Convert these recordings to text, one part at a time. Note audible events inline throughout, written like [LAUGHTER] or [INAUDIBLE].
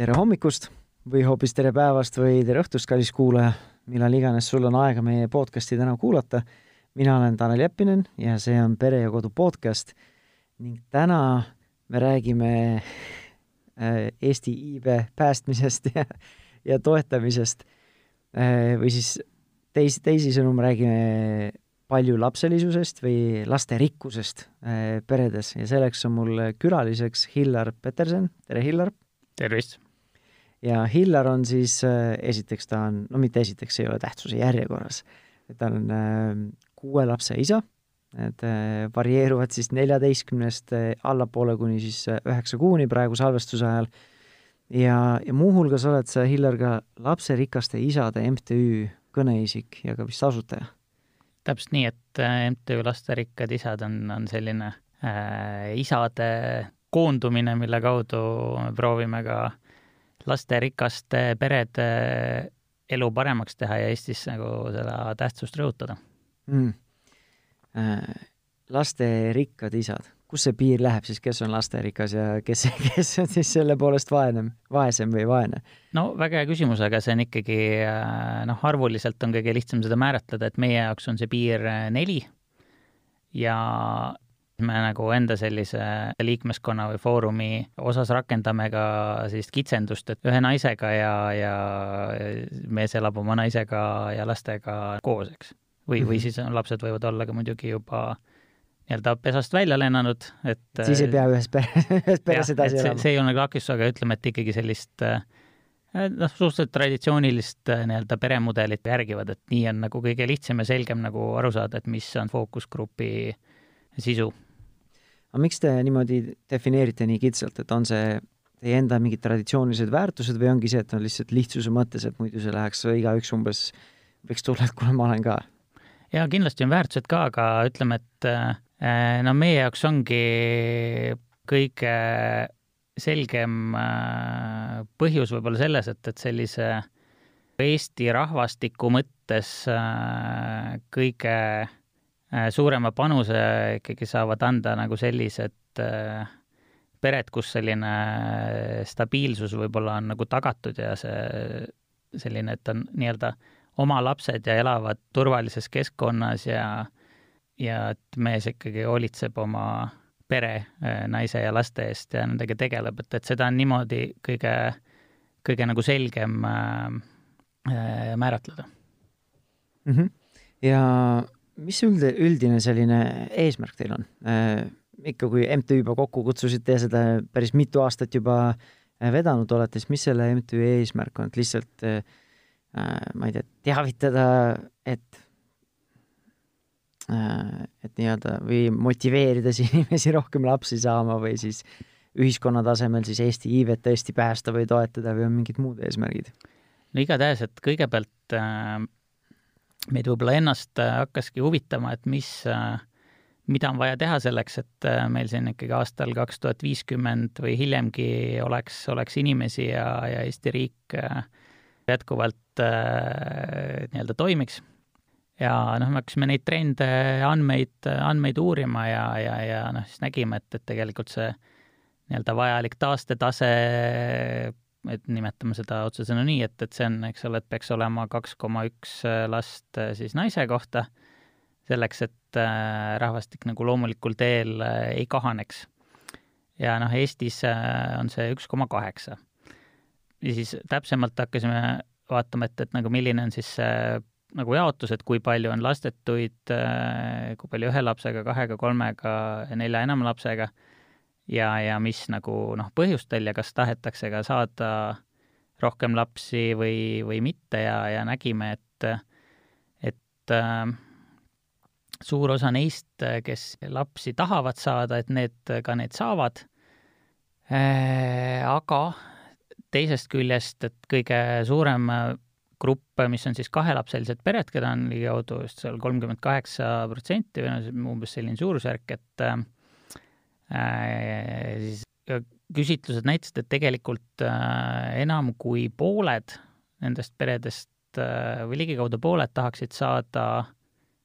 tere hommikust või hoopis tere päevast või tere õhtust, kallis kuulaja, millal iganes sul on aega meie podcasti täna kuulata. mina olen Tanel Jeppinen ja see on Pere ja Kodu podcast ning täna me räägime äh, Eesti iibe päästmisest ja, ja toetamisest. Äh, või siis teis, teisisõnu me räägime paljulapselisusest või lasterikkusest äh, peredes ja selleks on mul külaliseks Hillar Peterson, tere Hillar! tervist! Ja Hillar on siis, äh, esiteks ta on, no mitte esiteks, ei ole tähtsuse järjekorras, ta on äh, kuue lapse isa, need äh, varieeruvad siis neljateistkümnest allapoole kuni siis üheksa kuuni praegu salvestuse ajal, ja, ja muuhulgas oled sa, Hillar, ka Lapserikaste Isade MTÜ kõneisik ja ka vist asutaja. täpselt nii, et MTÜ Lasterikkad Isad on, on selline äh, isade koondumine, mille kaudu me proovime ka äh, lasterikaste perede elu paremaks teha ja Eestis nagu seda tähtsust rõhutada. Mm.. Äh, lasterikkad isad, kus see piir läheb siis, kes on lasterikas ja kes, [LAUGHS] kes on siis selle poolest vaene, vaesem või vaene? no väga hea küsimus, aga see on ikkagi äh, noh, arvuliselt on kõige lihtsam seda määratleda, et meie jaoks on see piir äh, neli. Ja me nagu enda sellise liikmeskonna või foorumi osas rakendame ka sellist kitsendust, et ühe naisega ja, ja mees elab oma naisega ja lastega koos, eks. või, või mhm. siis lapsed võivad olla ka muidugi juba nii-öelda pesast välja lennanud, et siis ei pea ühes pere, [LAUGHS] ühes peres edasi elama. see ei ole takistus, aga ütleme, et ikkagi sellist noh, suhteliselt traditsioonilist nii-öelda peremudelit järgivad, et nii on nagu kõige lihtsam ja selgem nagu aru saada, et mis on fookusgrupi sisu aga miks te niimoodi defineerite nii kitsalt, et on see teie enda mingid traditsioonilised väärtused või ongi see, et on lihtsalt lihtsuse mõttes, et muidu see läheks igaüks umbes, võiks tulla, et kuule, ma olen ka? jaa, kindlasti on väärtused ka, aga ütleme, et äh, no meie jaoks ongi kõige selgem äh, põhjus võib-olla selles, et, et sellise Eesti rahvastiku mõttes äh, kõige suurema panuse ikkagi saavad anda nagu sellised äh, pered, kus selline äh, stabiilsus võib-olla on nagu tagatud ja see selline, et on nii-öelda oma lapsed ja elavad turvalises keskkonnas ja ja et mees ikkagi hoolitseb oma pere, naise ja laste eest ja nendega tegeleb, et, et seda on niimoodi kõige, kõige nagu selgem äh, määratleda mm. -hmm. ja mis üld, üldine selline eesmärk teil on äh,? ikka, kui MTÜ juba kokku kutsusite ja seda päris mitu aastat juba äh, vedanud olete, siis mis selle MTÜ eesmärk on, et lihtsalt äh, ma ei tea, teavitada, et et nii-öelda või motiveerida siis [LAUGHS] inimesi rohkem lapsi saama või siis ühiskonna tasemel siis Eesti iivet tõesti päästa või toetada või on mingid muud eesmärgid? no igatahes, et kõigepealt äh, meid võib-olla ennast äh, hakkaski huvitama, et mis, äh, mida on vaja teha selleks, et äh, meil siin ikkagi aastal kaks tuhat viiskümmend või hiljemgi oleks, oleks inimesi ja, ja Eesti riik jätkuvalt nii-öelda toimiks. ja noh, me hakkasime neid trende, andmeid, andmeid uurima ja, ja, ja noh, siis nägime, et, et tegelikult see nii-öelda vajalik taastetase et nimetame seda otsesõnu nii, et, et see on, eks ole, et peaks olema kaks koma üks äh, last äh, siis naise kohta, selleks, et äh, rahvastik nagu loomulikul teel ei kahaneks. ja noh, Eestis on see üks koma kaheksa. ja siis täpsemalt hakkasime vaatama, et, et nagu milline on siis see nagu jaotus, et kui palju on lastetuid, kui palju ühe lapsega, kahega, kolmega ja nelja enama lapsega ja, ja mis nagu noh, põhjustel ja kas tahetakse ka saada rohkem lapsi või, või mitte ja, ja nägime, et, et äh, suur osa neist, kes lapsi tahavad saada, et need ka need saavad äh,. aga teisest küljest, et kõige suurem grupp, mis on siis kahelapselised pered, keda on ligikaudu just seal kolmkümmend kaheksa protsenti või noh, umbes selline suurusjärk, et äh, Äh, siis küsitlused näitasid, et tegelikult äh, enam kui pooled nendest peredest äh, või ligikaudu pooled tahaksid saada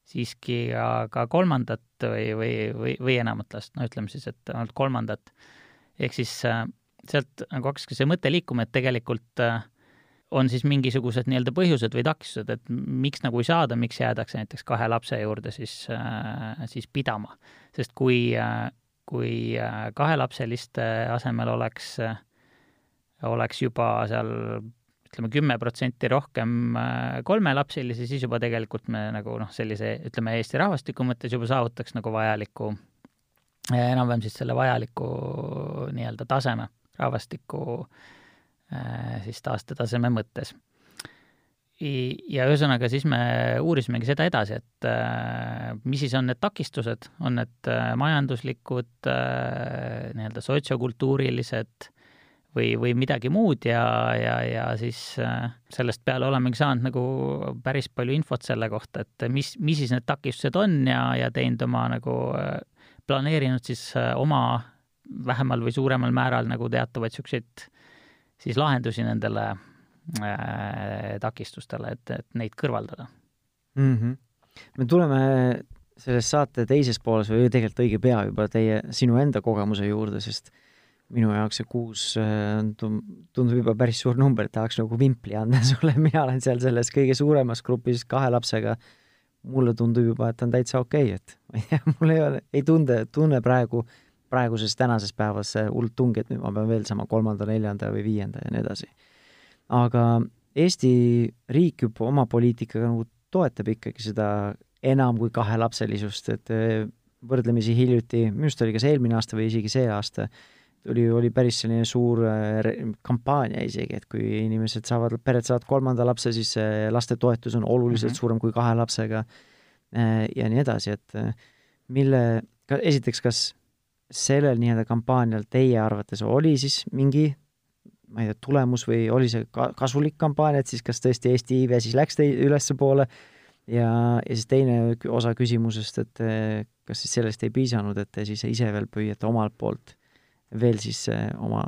siiski ka, kolmandat või, või, või, või enamat last, no ütleme siis, et ainult kolmandat. ehk siis sealt nagu hakkaski see mõte liikuma, et tegelikult äh, on siis mingisugused nii-öelda põhjused või takistused, et miks nagu ei saada, miks jäädakse näiteks kahe lapse juurde siis, äh, siis pidama. sest kui, äh, kui kahelapseliste asemel oleks, oleks juba seal ütleme, kümme protsenti rohkem kolmelapselisi, siis juba tegelikult me nagu noh, sellise ütleme, Eesti rahvastiku mõttes juba saavutaks nagu vajaliku, enam-vähem siis selle vajaliku nii-öelda taseme rahvastiku äh, Äh, siis taastetaseme mõttes. Ja ühesõnaga, siis me uurisimegi seda edasi, et äh, mis siis on need takistused, on need äh, majanduslikud, nii-öelda sotsiokultuurilised või, või midagi muud ja, ja, ja siis sellest peale olemegi saanud nagu päris palju infot selle kohta, et mis, mis siis need takistused on ja, ja teinud oma nagu, planeerinud siis oma vähemal või suuremal määral nagu teatavaid niisuguseid siis lahendusi nendele äh, takistustele, et, et neid kõrvaldada mm. -hmm. me tuleme selles saate teises pooles või tegelikult õige pea juba teie, sinu enda kogemuse juurde, sest minu jaoks see kuus äh, tundub juba päris suur number, et tahaks nagu vimpli anda [LAUGHS] sulle, mina olen seal selles kõige suuremas grupis kahe lapsega. mulle tundub juba, et on täitsa okei okay,, et [LAUGHS] ma ei tea, mul ei ole, ei tunde, tunne praegu äh, praeguses tänases päevas see hull tung, et nüüd ma pean veel saama kolmanda, neljanda või viienda ja nii edasi. Aga Eesti riik juba oma poliitikaga nagu toetab ikkagi seda enam kui kahelapselisust, et eh, võrdlemisi hiljuti, minu arust oli kas eelmine aasta või isegi see aasta, tuli, oli päris selline suur eh, kampaania isegi, et kui inimesed saavad, pered saavad kolmanda lapse, siis lastetoetus on oluliselt mm -hmm. suurem kui kahe lapsega eh, ja nii edasi, et mille, esiteks, kas sellel nii-öelda kampaanial teie arvates oli siis mingi ma ei tea, tulemus või oli see ka kasulik kampaania, et siis kas tõesti Eesti iive siis läks ülespoole ja, ja siis teine osa küsimusest, et kas siis sellest ei piisanud, et te siis ise veel püüate omalt poolt veel siis eh, oma,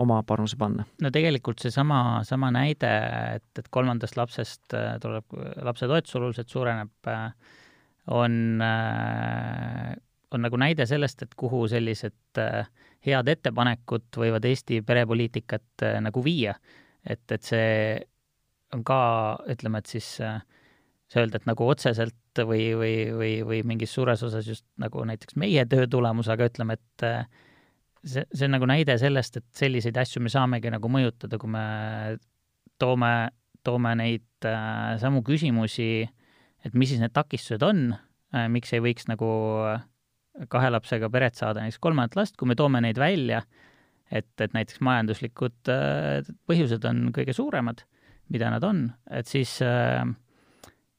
oma panuse panna? no tegelikult seesama, sama näide, et, et kolmandast lapsest eh, tuleb, lapsetoetus oluliselt suureneb, eh, on on nagu näide sellest, et kuhu sellised äh, head ettepanekud võivad Eesti perepoliitikat äh, nagu viia. et, et see on ka, ütleme, et siis äh, see öelda, et nagu otseselt või, või, või, või mingis suures osas just nagu näiteks meie töö tulemus, aga ütleme, et see, see on nagu näide sellest, et selliseid asju me saamegi nagu mõjutada, kui me toome, toome neid äh, samu küsimusi, et mis siis need takistused on äh,, miks ei võiks nagu äh, kahe lapsega peret saada näiteks kolmandat last, kui me toome neid välja, et, et näiteks majanduslikud äh, põhjused on kõige suuremad, mida nad on, et siis, äh,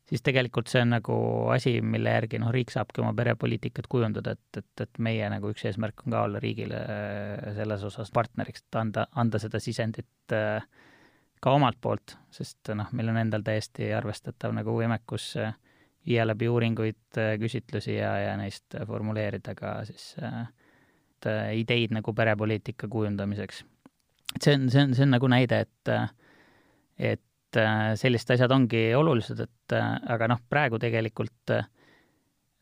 siis tegelikult see on nagu asi, mille järgi noh, riik saabki oma perepoliitikat kujundada, et, et, et meie nagu üks eesmärk on ka olla riigile äh, selles osas partneriks, et anda, anda seda sisendit ka omalt poolt, sest noh, meil on endal täiesti arvestatav nagu võimekus äh, viia läbi uuringuid, äh, küsitlusi ja, ja neist äh, formuleerida ka siis äh, ideid nagu perepoliitika kujundamiseks. et see on, see on, see on nagu näide, et, et sellised asjad ongi olulised, et aga noh, praegu tegelikult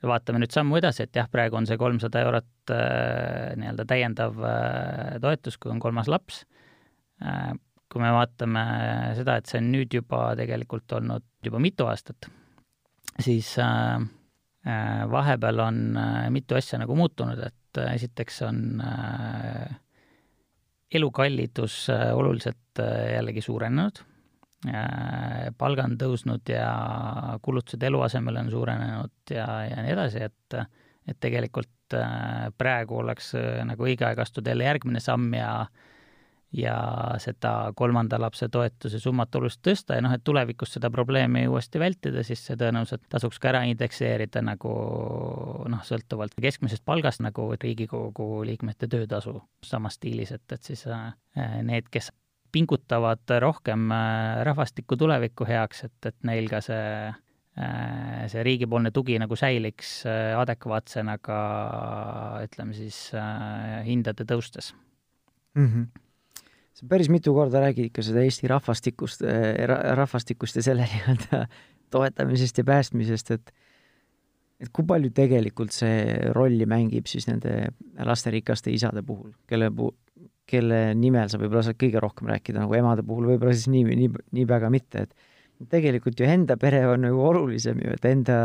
vaatame nüüd sammu edasi, et jah, praegu on see kolmsada eurot nii-öelda täiendav toetus, kui on kolmas laps. kui me vaatame seda, et see on nüüd juba tegelikult olnud juba mitu aastat siis äh, äh, vahepeal on äh, mitu asja nagu muutunud, et esiteks on elukallidus oluliselt jällegi suurenenud palgad on tõusnud ja kulutused eluasemele on suurenenud ja, ja nii edasi, et et tegelikult praegu oleks nagu õige aeg astuda jälle järgmine samm ja äh, ja seda kolmanda lapse toetuse summat oluliselt tõsta ja noh, et tulevikus seda probleemi uuesti vältida, siis see tõenäoliselt tasuks ka ära indekseerida nagu noh, sõltuvalt keskmisest palgast nagu Riigikogu liikmete töötasu samas stiilis, et, et siis äh, need, kes pingutavad rohkem äh, rahvastiku tuleviku heaks, et, et neil ka see äh, see riigipoolne tugi nagu säiliks adekvaatsena ka ütleme siis hindade tõustes mm. -hmm sa päris mitu korda räägid ikka seda Eesti rahvastikust äh, ra,, rahvastikust ja selle [LAUGHS] nii-öelda toetamisest ja päästmisest, et et kui palju tegelikult see rolli mängib siis nende lasterikaste isade puhul, kelle pu-, kelle nimel sa võib-olla saad kõige rohkem rääkida, nagu emade puhul võib-olla siis nii, nii, nii väga mitte, et tegelikult ju enda pere on nagu olulisem ju, et enda,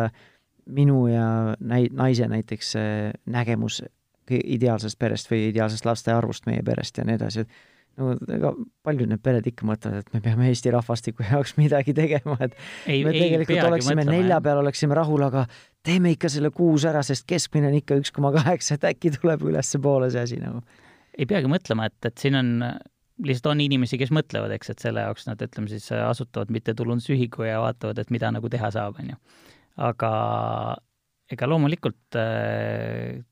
minu ja näi-, naise näiteks nägemus ideaalsest perest või ideaalsest laste arvust meie perest ja nii edasi, et no ega paljud need pered ikka mõtlevad, et me peame Eesti rahvastiku jaoks midagi tegema, et ei, me tegelikult oleksime mõtlema, nelja peal, oleksime rahul, aga teeme ikka selle kuus ära, sest keskmine on ikka üks koma kaheksa, et äkki tuleb ülespoole see asi nagu. ei peagi mõtlema, et, et siin on, lihtsalt on inimesi, kes mõtlevad, eks, et selle jaoks nad, ütleme siis, asutavad mittetulundusühingu ja vaatavad, et mida nagu teha saab, on ju. aga ega loomulikult äh,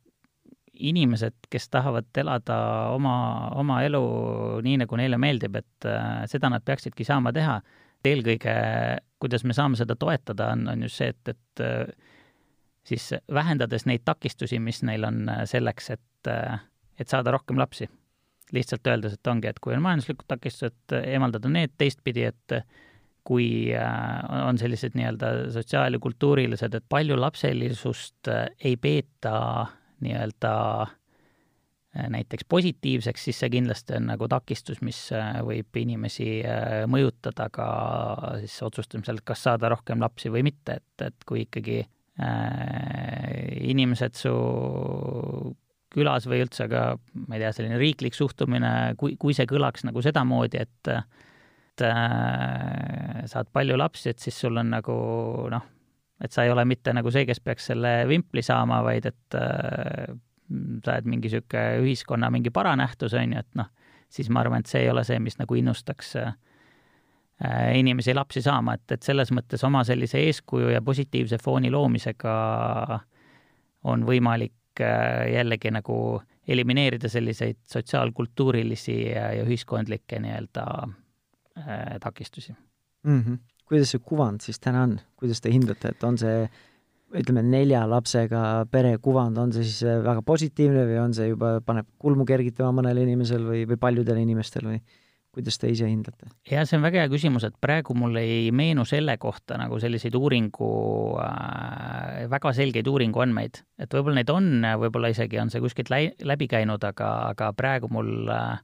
inimesed, kes tahavad elada oma, oma elu nii, nagu neile meeldib, et äh, seda nad peaksidki saama teha. eelkõige, kuidas me saame seda toetada, on, on just see, et, et äh, siis vähendades neid takistusi, mis neil on äh, selleks, et, et saada rohkem lapsi. lihtsalt öeldes, et ongi, et kui on majanduslikud takistused, eemaldada need, teistpidi, et kui on sellised nii-öelda sotsiaal- ja kultuurilised, et paljulapselisust ei peeta nii-öelda äh, näiteks positiivseks, siis see kindlasti on nagu takistus, mis äh, võib inimesi äh, mõjutada ka siis otsustamisel, kas saada rohkem lapsi või mitte, et, et kui ikkagi äh, inimesed su külas või üldse ka, ma ei tea, selline riiklik suhtumine, kui, kui see kõlaks nagu sedamoodi, et et äh, saad palju lapsi, et siis sul on nagu noh, et sa ei ole mitte nagu see, kes peaks selle vimpli saama, vaid et äh, sa oled mingi niisugune ühiskonna mingi paranähtus, on ju, et noh, siis ma arvan, et see ei ole see, mis nagu innustaks äh, inimesi lapsi saama, et, et selles mõttes oma sellise eeskuju ja positiivse fooni loomisega on võimalik äh, jällegi nagu elimineerida selliseid sotsiaalkultuurilisi ja, ja ühiskondlikke nii-öelda äh, takistusi mm. -hmm kuidas see kuvand siis täna on, kuidas te hindate, et on see ütleme, nelja lapsega pere kuvand, on see siis väga positiivne või on see juba, paneb kulmu kergitama mõnel inimesel või, või paljudel inimestel või kuidas te ise hindate? jah, see on väga hea küsimus, et praegu mul ei meenu selle kohta nagu selliseid uuringu äh,, väga selgeid uuringuandmeid, et võib-olla neid on, võib-olla isegi on see kuskilt läi-, läbi käinud, aga, aga praegu mul äh,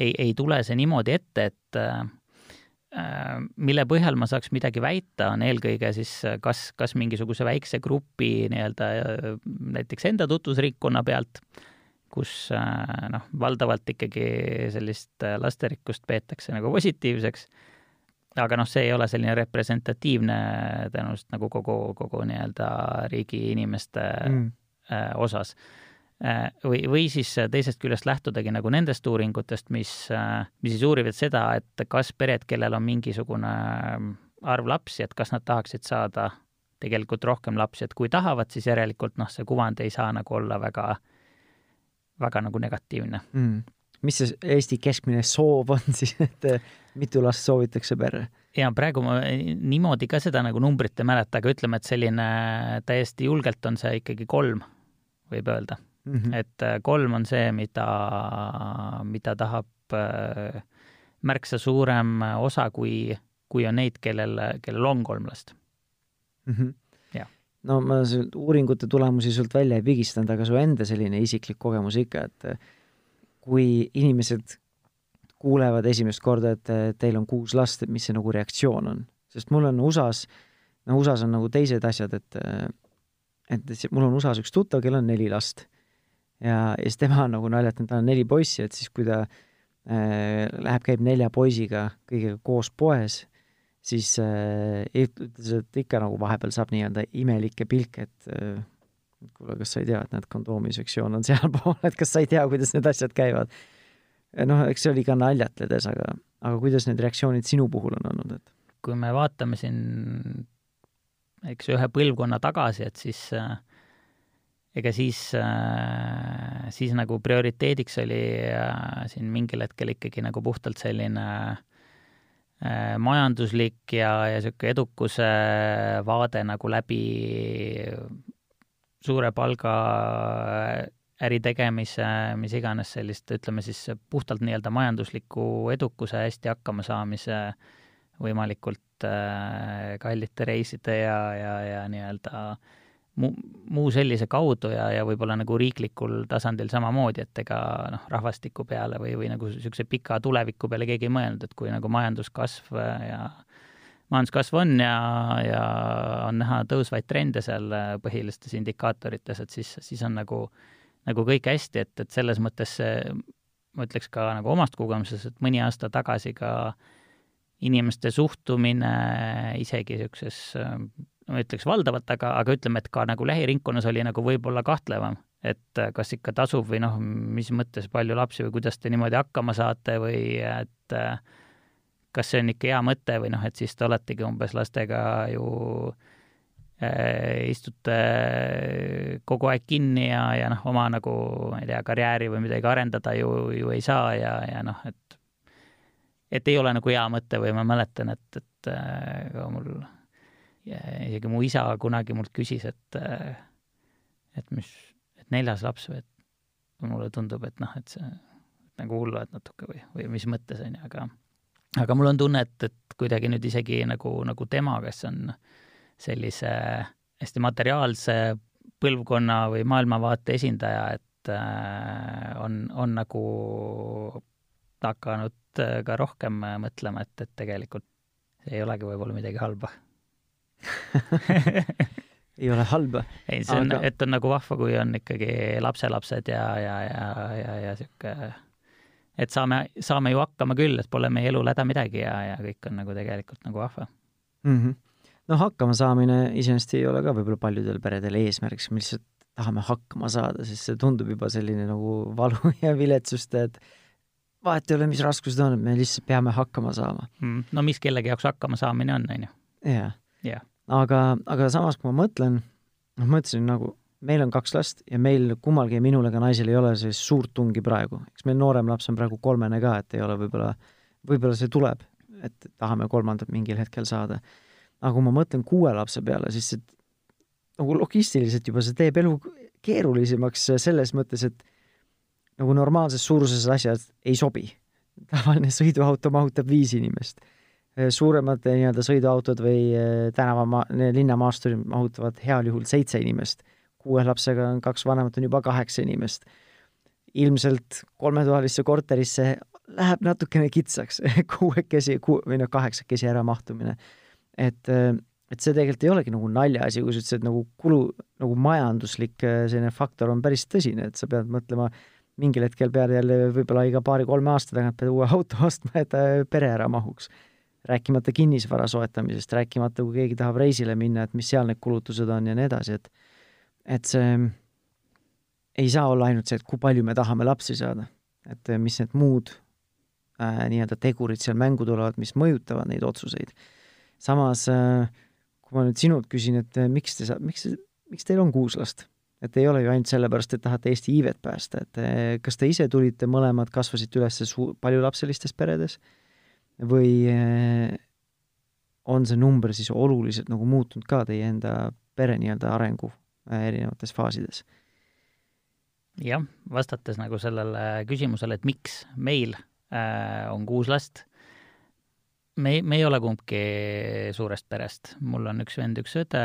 ei, ei tule see niimoodi ette, et äh, Äh, mille põhjal ma saaks midagi väita, on eelkõige siis äh, kas, kas mingisuguse väikse grupi nii-öelda äh, näiteks enda tutvusringkonna pealt, kus noh, valdavalt ikkagi sellist lasterikkust peetakse nagu positiivseks, aga noh, see ei ole selline representatiivne tõenäoliselt nagu kogu, kogu nii-öelda riigi inimeste mm. osas Äh, või, või siis äh, teisest küljest lähtudagi nagu nendest uuringutest, mis, äh, mis siis uurivad seda, et kas pered, kellel on mingisugune arv lapsi, et kas nad tahaksid saada tegelikult rohkem lapsi, et kui tahavad, siis järelikult noh, see kuvand ei saa nagu olla väga, väga nagu negatiivne. Mm.. mis see Eesti keskmine soov on [LAUGHS] siis, et mitu last soovitakse perre? ja praegu ma niimoodi ka seda nagu numbrit ei mäleta, aga ütleme, et selline täiesti julgelt on see ikkagi kolm, võib öelda mm. -hmm. et äh, kolm on see, mida, mida tahab äh, märksa suurem osa, kui, kui on neid, kellel, kellel on kolm last mm. -hmm. Ja. no ma uuringute tulemusi sult välja ei pigistanud, aga su enda selline isiklik kogemus ikka, et äh, kui inimesed kuulevad esimest korda, et teil on kuus last, et mis see nagu reaktsioon on? sest mul on USA-s, no USA-s on nagu teised asjad, et et mul on USA-s üks tuttav, kellel on neli last ja, ja siis tema on nagu naljatanud, tal on neli poissi, et siis kui ta äh, läheb, käib nelja poisiga kõigega koos poes, siis äh, ütles, et ikka nagu vahepeal saab nii-öelda imelikke pilke, et äh, kuule, kas sa ei tea, et näed, kondoomisektsioon on [LAUGHS] sealpool, et kas sa ei tea, kuidas need asjad käivad? noh, eks see oli ka naljatledes, aga, aga kuidas need reaktsioonid sinu puhul on olnud, et? kui me vaatame siin eks ühe põlvkonna tagasi, et siis äh, ega siis, äh, siis nagu prioriteediks oli äh, siin mingil hetkel ikkagi nagu puhtalt selline äh, majanduslik ja, ja niisugune edukuse vaade nagu läbi suure palga äri tegemise, mis iganes sellist, ütleme siis puhtalt nii-öelda majandusliku edukuse, hästi hakkama saamise, võimalikult kallite reiside ja, ja, ja nii-öelda äh, muu, muu sellise kaudu ja, ja võib-olla nagu riiklikul tasandil samamoodi, et ega noh, rahvastiku peale või, või nagu niisuguse pika tuleviku peale keegi ei mõelnud, et kui nagu majanduskasv ja majanduskasv on ja, ja on näha tõusvaid trende seal põhilistes indikaatorites, et siis, siis on nagu, nagu kõik hästi, et, et selles mõttes see, ma ütleks ka nagu omast kogemusest, et mõni aasta tagasi ka inimeste suhtumine isegi niisuguses ma ütleks valdavalt, aga, aga ütleme, et ka nagu lähiringkonnas oli nagu võib-olla kahtlevam, et kas ikka tasub või noh, mis mõttes palju lapsi või kuidas te niimoodi hakkama saate või et kas see on ikka hea mõte või noh, et siis te oletegi umbes lastega ju äh, istute kogu aeg kinni ja, ja noh, oma nagu ma ei tea, karjääri või midagi arendada ju, ju ei saa ja, ja noh, et et ei ole nagu hea mõte või ma mäletan, et, et äh, mul isegi mu isa kunagi mult küsis, et, et mis, et neljas laps või et mulle tundub, et noh, et see nagu hullad natuke või, või mis mõttes, on ju, aga aga mul on tunne, et, et kuidagi nüüd isegi nagu, nagu tema, kes on sellise hästi materiaalse põlvkonna või maailmavaate esindaja, et äh, on, on nagu hakanud ka rohkem mõtlema, et, et tegelikult ei olegi võib-olla midagi halba ei ole halba. ei, see on aga..., et on nagu vahva, kui on ikkagi lapselapsed ja, ja, ja, ja, ja sihuke, et saame, saame ju hakkama küll, et pole meie elul häda midagi ja, ja kõik on nagu tegelikult nagu vahva mm. -hmm. no hakkama saamine iseenesest ei ole ka võib-olla paljudel peredel eesmärgiks, me lihtsalt tahame hakkama saada, sest see tundub juba selline nagu valu [LAUGHS] ja viletsust, et vahet ei ole, mis raskused on, me lihtsalt peame hakkama saama mm.. no mis kellegi jaoks hakkama saamine on, on ju. jah yeah aga, aga samas, kui ma mõtlen, noh, ma ütlesin nagu, meil on kaks last ja meil kummalgi, minul ega naisel ei ole sellist suurt tungi praegu. eks meil noorem laps on praegu kolmene ka, et ei ole võib-olla, võib-olla see tuleb, et tahame kolmandat mingil hetkel saada. aga kui ma mõtlen kuue lapse peale, siis see nagu logistiliselt juba see teeb elu keerulisemaks selles mõttes, et nagu normaalses suuruses asjad ei sobi. tavaline sõiduauto mahutab viis inimest suuremad eh, nii-öelda sõiduautod või eh, tänava, linnamaasturid mahutavad heal juhul seitse inimest. kuue lapsega on kaks vanemat, on juba kaheksa inimest. ilmselt kolmetoalisse korterisse läheb natukene kitsaks [LAUGHS] kuuekesi ku, või noh, kaheksakesi äramahtumine. et, et see tegelikult ei olegi nagu naljaasi, kui sa ütlesid, nagu kulu, nagu majanduslik selline faktor on päris tõsine, et sa pead mõtlema, mingil hetkel pead jälle võib-olla iga paari-kolme aasta tagant pead uue auto [LAUGHS] ostma, et pere ära mahuks rääkimata kinnisvara soetamisest, rääkimata, kui keegi tahab reisile minna, et mis seal need kulutused on ja nii edasi, et et see ei saa olla ainult see, et kui palju me tahame lapsi saada, et mis need muud äh, nii-öelda tegurid seal mängu tulevad, mis mõjutavad neid otsuseid. samas äh, kui ma nüüd sinult küsin, et äh, miks te sa-, miks, miks teil on kuus last? et ei ole ju ainult sellepärast, et tahate Eesti iivet päästa, et äh, kas te ise tulite mõlemad, kasvasite üles suu-, paljulapselistes peredes äh, või eh, on see number siis oluliselt nagu muutunud ka teie enda pere nii-öelda arengu eh, erinevates faasides? jah, vastates nagu sellele küsimusele, et miks meil äh, on kuus last, me, me ei ole kumbki suurest perest, mul on üks vend, üks õde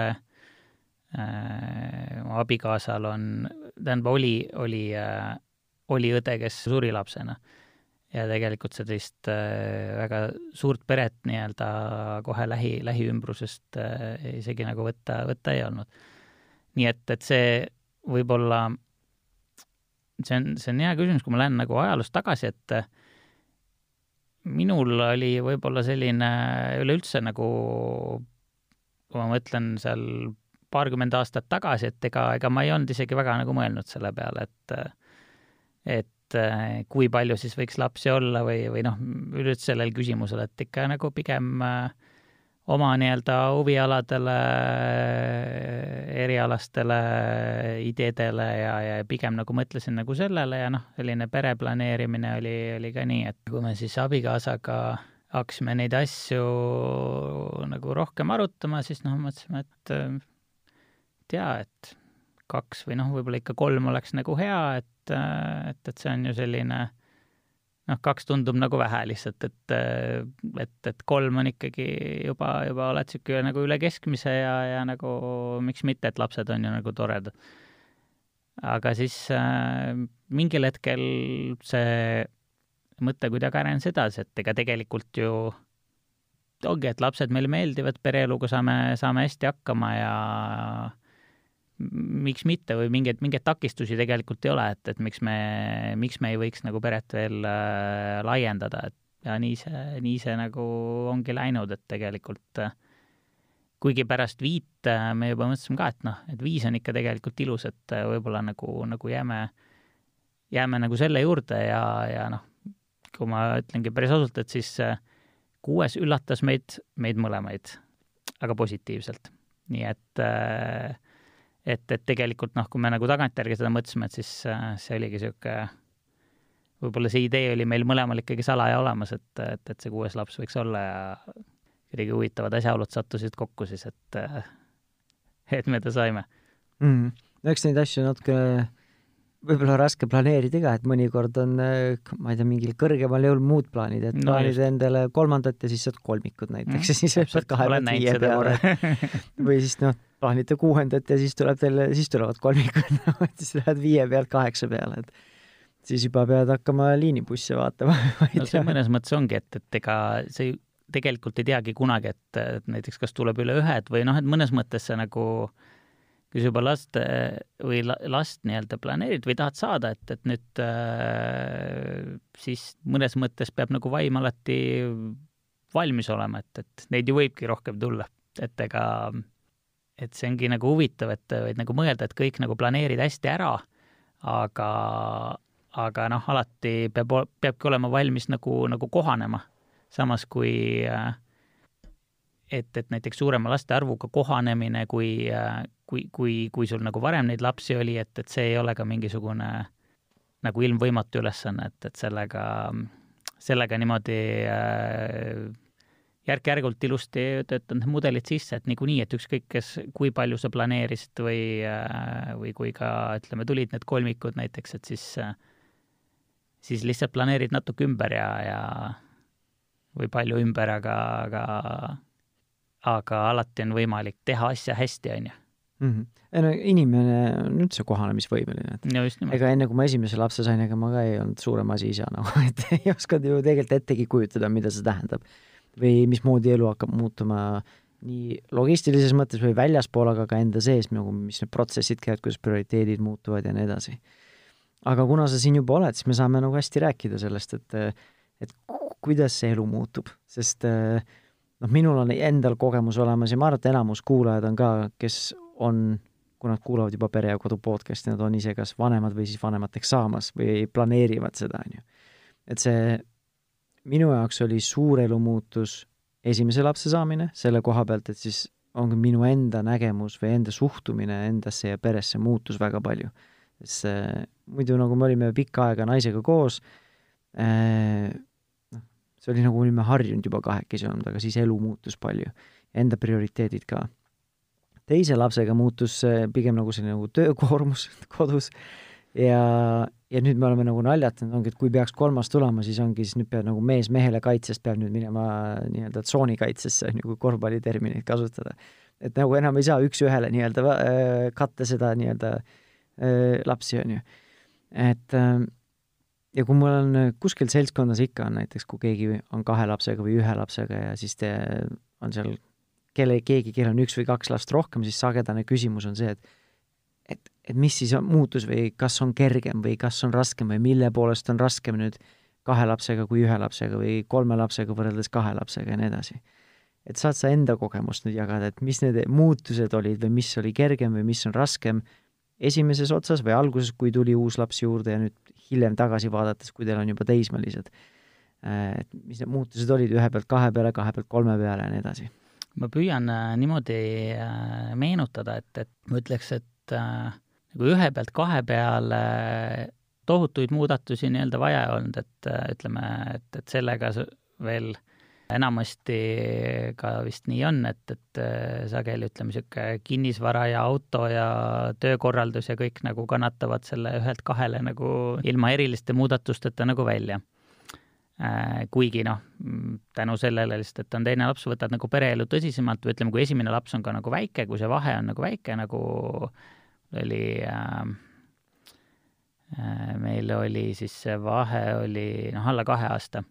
äh,, mu abikaasal on, tähendab, oli, oli äh,, oli õde, kes suri lapsena äh, ja tegelikult sellist äh, väga suurt peret nii-öelda kohe lähi, lähiümbrusest äh, isegi nagu võtta, võtta ei olnud. nii et, et see võib-olla, see on, see on hea küsimus, kui ma lähen nagu ajaloos tagasi, et äh, minul oli võib-olla selline üleüldse nagu, kui ma mõtlen seal paarkümmend aastat tagasi, et ega, ega ma ei olnud isegi väga nagu mõelnud selle peale, et et et äh, kui palju siis võiks lapsi olla või, või noh, üleüldse sellel küsimusel, et ikka nagu pigem äh, oma nii-öelda huvialadele, erialastele ideedele ja, ja pigem nagu mõtlesin nagu sellele ja noh, selline pere planeerimine oli, oli ka nii, et kui me siis abikaasaga hakkasime neid asju nagu rohkem arutama, siis noh, mõtlesime, et äh, tea, et kaks või noh, võib-olla ikka kolm oleks nagu hea, et et, et, et see on ju selline noh, kaks tundub nagu vähe lihtsalt, et, et, et kolm on ikkagi juba, juba oled niisugune nagu üle keskmise ja, ja nagu miks mitte, et lapsed on ju nagu toredad. aga siis äh, mingil hetkel see mõte kuidagi arenes edasi, et ega tegelikult ju ongi, et lapsed meile meeldivad, pereeluga saame, saame hästi hakkama ja miks mitte või mingeid, mingeid takistusi tegelikult ei ole, et, et miks me, miks me ei võiks nagu peret veel äh, laiendada, et ja nii see, nii see nagu ongi läinud, et tegelikult äh, kuigi pärast viit äh, me juba mõtlesime ka, et noh, et viis on ikka tegelikult ilus, et äh, võib-olla nagu, nagu jääme, jääme nagu selle juurde ja, ja noh, kui ma ütlengi päris ausalt, et siis kuues üllatas meid, meid mõlemaid, aga positiivselt. nii et äh, et, et tegelikult noh, kui me nagu tagantjärgi seda mõtlesime, et siis äh, see oligi niisugune, võib-olla see idee oli meil mõlemal ikkagi salaja olemas, et, et, et see kuues laps võiks olla ja kuidagi huvitavad asjaolud sattusid kokku siis, et, äh, et me ta saime. Mm.. eks neid asju natuke võib-olla raske planeerida ka, et mõnikord on, äh, ma ei tea, mingil kõrgemal jõul muud plaanid, et no plaanid just. endale kolmandat ja siis saad kolmikud näiteks mm, ja siis pead kahe pealt viie peale. [LAUGHS] või siis noh, plaanite kuuendat ja siis tuleb teil, siis tulevad kolmikud. [LAUGHS] Siis lähed viie pealt kaheksa peale, et siis juba pead hakkama liinibusse vaatama [LAUGHS] no see mõnes mõttes ongi, et, et ega sa ju tegelikult ei teagi kunagi, et, näiteks kas tuleb üle ühed või noh, et mõnes mõttes see nagu kui sa juba last või last nii-öelda planeerid või tahad saada, et, et nüüd äh, siis mõnes mõttes peab nagu vaim alati valmis olema, et, et neid ju võibki rohkem tulla, et ega et see ongi nagu huvitav, et võid nagu mõelda, et kõik nagu planeerid hästi ära, aga, aga noh, alati peab, peabki olema valmis nagu, nagu kohanema. samas kui et, et näiteks suurema laste arvuga kohanemine, kui, kui, kui, kui sul nagu varem neid lapsi oli, et, et see ei ole ka mingisugune nagu ilmvõimatu ülesanne, et, et sellega, sellega niimoodi äh, järk-järgult ilusti töötanud mudelid sisse, et niikuinii, et ükskõik, kes, kui palju sa planeerisid või, äh, või kui ka ütleme, tulid need kolmikud näiteks, et siis, siis lihtsalt planeerid natuke ümber ja, ja või palju ümber, aga, aga, aga alati on võimalik teha asja hästi, on ju mm. -hmm. no inimene on üldse kohanemisvõimeline, et no ega enne, kui ma esimese lapse sain, ega ma ka ei olnud suurem asi isa nagu, [LAUGHS] et ei osanud ju tegelikult ettegi kujutada, mida see tähendab või mismoodi elu hakkab muutuma nii logistilises mõttes või väljaspool, aga ka enda sees, nagu mis need protsessid käivad, kuidas prioriteedid muutuvad ja nii edasi. aga kuna sa siin juba oled, siis me saame nagu hästi rääkida sellest, et et kuidas see elu muutub, sest noh, minul on endal kogemus olemas ja ma arvan, et enamus kuulajad on ka, kes on, kui nad kuulavad juba Pere ja Kodu podcast'i, nad on ise kas vanemad või siis vanemateks saamas või planeerivad seda, on ju. et see minu jaoks oli suur elumuutus esimese lapse saamine, selle koha pealt, et siis ongi minu enda nägemus või enda suhtumine endasse ja peresse muutus väga palju. sest see, muidu nagu me olime pikka aega naisega koos äh,, noh, see oli nagu olime harjunud juba kahekesi olnud, aga siis elu muutus palju. Enda prioriteedid ka. Teise lapsega muutus pigem nagu selline nagu töökoormus [LAUGHS] kodus ja, ja nüüd me oleme nagu naljatanud, ongi, et kui peaks kolmas tulema, siis ongi, siis nüüd peab nagu mees mehele kaitsest peab nüüd minema nii-öelda tsoonikaitsesse, on ju, kui korvpalliterminit kasutada. et nagu enam ei saa üks-ühele nii-öelda äh, katta seda nii-öelda äh, lapsi, on ju. et äh, ja kui mul on kuskil seltskonnas ikka on näiteks, kui keegi on kahe lapsega või ühe lapsega ja siis te, on seal kelle, keegi, kellel on üks või kaks last rohkem, siis sagedane küsimus on see, et et, et mis siis on, muutus või kas on kergem või kas on raskem või mille poolest on raskem nüüd kahe lapsega kui ühe lapsega või kolme lapsega võrreldes kahe lapsega ja nii edasi. et saad sa enda kogemust nüüd jagada, et mis need muutused olid või mis oli kergem või mis on raskem esimeses otsas või alguses, kui tuli uus laps juurde ja nüüd hiljem tagasi vaadates, kui teil on juba teismelised. et mis need muutused olid ühe pealt kahe peale, kahe pealt kolme peale ja nii edasi? Ma püüan äh, niimoodi äh, meenutada, et, et ma ütleks, et äh, nagu ühe pealt kahe peale tohutuid muudatusi nii-öelda vaja ei olnud, et ütleme, et, et sellega veel enamasti ka vist nii on, et, et sageli ütleme, niisugune kinnisvara ja auto ja töökorraldus ja kõik nagu kannatavad selle ühelt kahele nagu ilma eriliste muudatusteta nagu välja. Äh, kuigi noh, tänu sellele lihtsalt, et on teine laps, võtad nagu pereelu tõsisemalt või ütleme, kui esimene laps on ka nagu väike, kui see vahe on nagu väike, nagu oli äh, äh, meil oli siis see vahe oli noh, alla kahe aasta.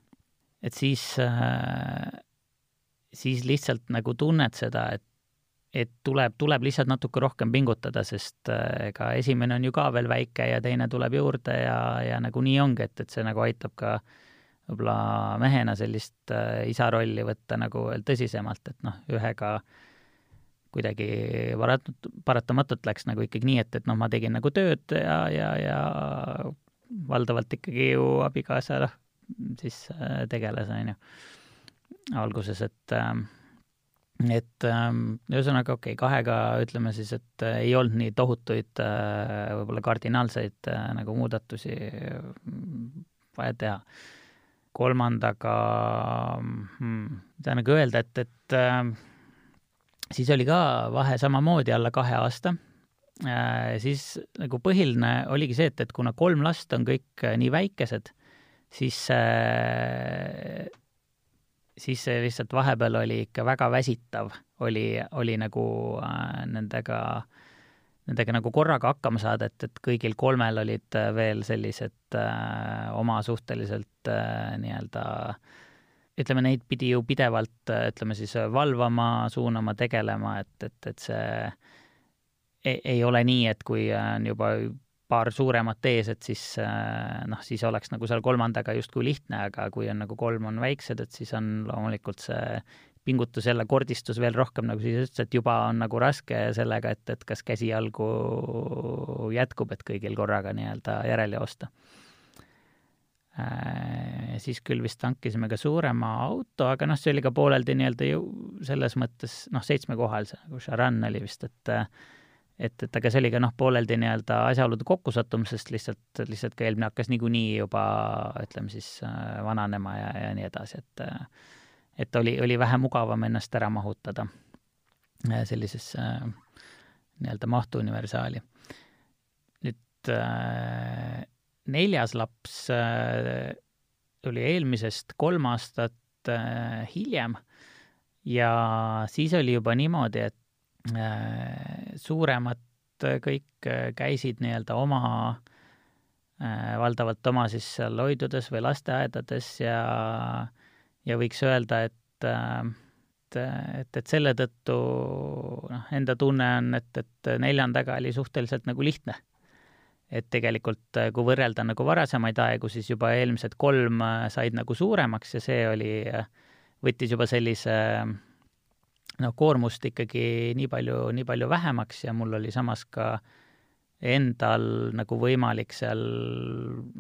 et siis äh,, siis lihtsalt nagu tunned seda, et et tuleb, tuleb lihtsalt natuke rohkem pingutada, sest äh, ega esimene on ju ka veel väike ja teine tuleb juurde ja, ja nagu nii ongi, et, et see nagu aitab ka äh, võib-olla mehena sellist äh, isa rolli võtta nagu veel tõsisemalt, et noh, ühega kuidagi parat-, paratamatult läks nagu ikkagi nii, et, et noh, ma tegin nagu tööd ja, ja, ja valdavalt ikkagi ju abikaasa noh, siis äh, tegeles, on ju, alguses, et äh, et ähm, ühesõnaga okei okay,, kahega ütleme siis, et äh, ei olnud nii tohutuid võib-olla kardinaalseid nagu muudatusi vaja teha kolmandaga hmm,, mida nagu öelda, et, et äh, siis oli ka vahe samamoodi alla kahe aasta äh,. siis nagu põhiline oligi see, et, et kuna kolm last on kõik äh, nii väikesed, siis äh, siis see lihtsalt vahepeal oli ikka väga väsitav, oli, oli nagu äh, nendega äh, nendega nagu korraga hakkama saada, et, et kõigil kolmel olid äh, veel sellised äh, oma suhteliselt äh, nii-öelda ütleme, neid pidi ju pidevalt, äh, ütleme siis valvama, suunama, tegelema, et, et, et see ei, ei ole nii, et kui on juba paar suuremat ees, et siis äh, noh, siis oleks nagu seal kolmandaga justkui lihtne, aga kui on nagu kolm on väiksed, et siis on loomulikult see pingutus jälle kordistus veel rohkem, nagu siis ütles, et juba on nagu raske sellega, et, et kas käsi-jalgu jätkub, et kõigil korraga nii-öelda järele joosta. Äh, siis küll vist hankisime ka suurema auto, aga noh, see oli ka pooleldi nii-öelda ju selles mõttes noh, seitsmekohalise, nagu Charan oli vist, et et, et aga see oli ka noh, pooleldi nii-öelda asjaolude kokkusattumusest lihtsalt, lihtsalt ka eelmine hakkas niikuinii juba ütleme siis äh, vananema ja, ja nii edasi, et et oli, oli vähe mugavam ennast ära mahutada äh, sellisesse äh, nii-öelda mahtuuniversaali. nüüd äh, neljas laps oli eelmisest kolm aastat hiljem ja siis oli juba niimoodi, et suuremad kõik käisid nii-öelda oma, valdavalt oma siis seal hoidudes või lasteaedades ja ja võiks öelda, et äh, et, et, et selle tõttu noh, enda tunne on, et, et neljandaga oli suhteliselt nagu lihtne. et tegelikult, äh, kui võrrelda nagu varasemaid aegu, siis juba eelmised kolm äh, said nagu suuremaks ja see oli, võttis juba sellise noh, koormust ikkagi nii palju, nii palju vähemaks ja mul oli samas ka äh, endal nagu võimalik seal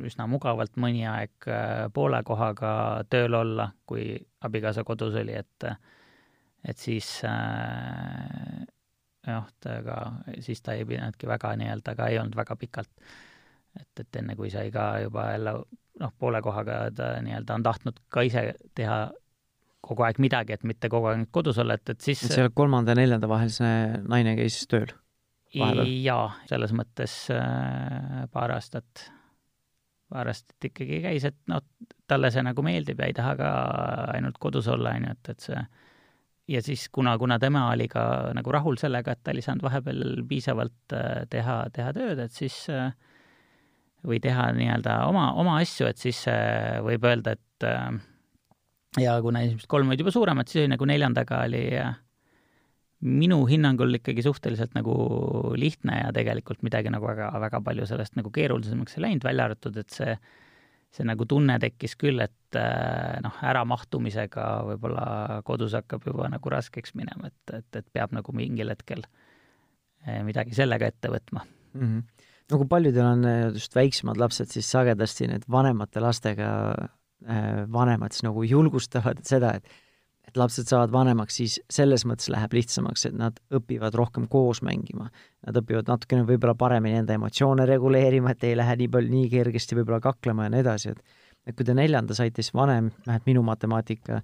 üsna mugavalt mõni aeg äh, poole kohaga tööl olla, kui abikaasa kodus oli, et et siis äh, jah, ta ka, siis ta ei pidanudki väga nii-öelda, aga ei olnud väga pikalt. et, et enne, kui sai ka juba jälle noh, poole kohaga ta nii-öelda on tahtnud ka ise teha kogu aeg midagi, et mitte kogu aeg kodus olla, et, et siis seal kolmanda ja neljanda vahel see naine käis tööl? Jaa, selles mõttes äh, paar aastat, paar aastat ikkagi käis, et noh, talle see nagu meeldib ja ei taha ka ainult kodus olla, on ju, et, et see ja siis, kuna, kuna tema oli ka nagu rahul sellega, et ta oli saanud vahepeal piisavalt äh, teha, teha tööd, et siis äh, või teha nii-öelda oma, oma asju, et siis võib öelda, et ja kuna esimesed kolm olid juba suuremad, siis oli nagu neljandaga oli äh, minu hinnangul ikkagi suhteliselt nagu lihtne ja tegelikult midagi nagu väga, väga palju sellest nagu keerulisemaks ei läinud, välja arvatud, et see, see nagu tunne tekkis küll, et äh, noh, äramahtumisega võib-olla kodus hakkab juba nagu raskeks minema, et, et, et peab nagu mingil hetkel äh, midagi sellega ette võtma mm. -hmm. no kui paljudel on äh, just väiksemad lapsed, siis sagedasti need vanemate lastega vanemad siis nagu julgustavad seda, et et lapsed saavad vanemaks, siis selles mõttes läheb lihtsamaks, et nad õpivad rohkem koos mängima. Nad õpivad natukene võib-olla paremini enda emotsioone reguleerima, et ei lähe nii palju, nii kergesti võib-olla kaklema ja nii edasi, et et kui te neljanda saite, siis vanem, vähemalt minu matemaatika,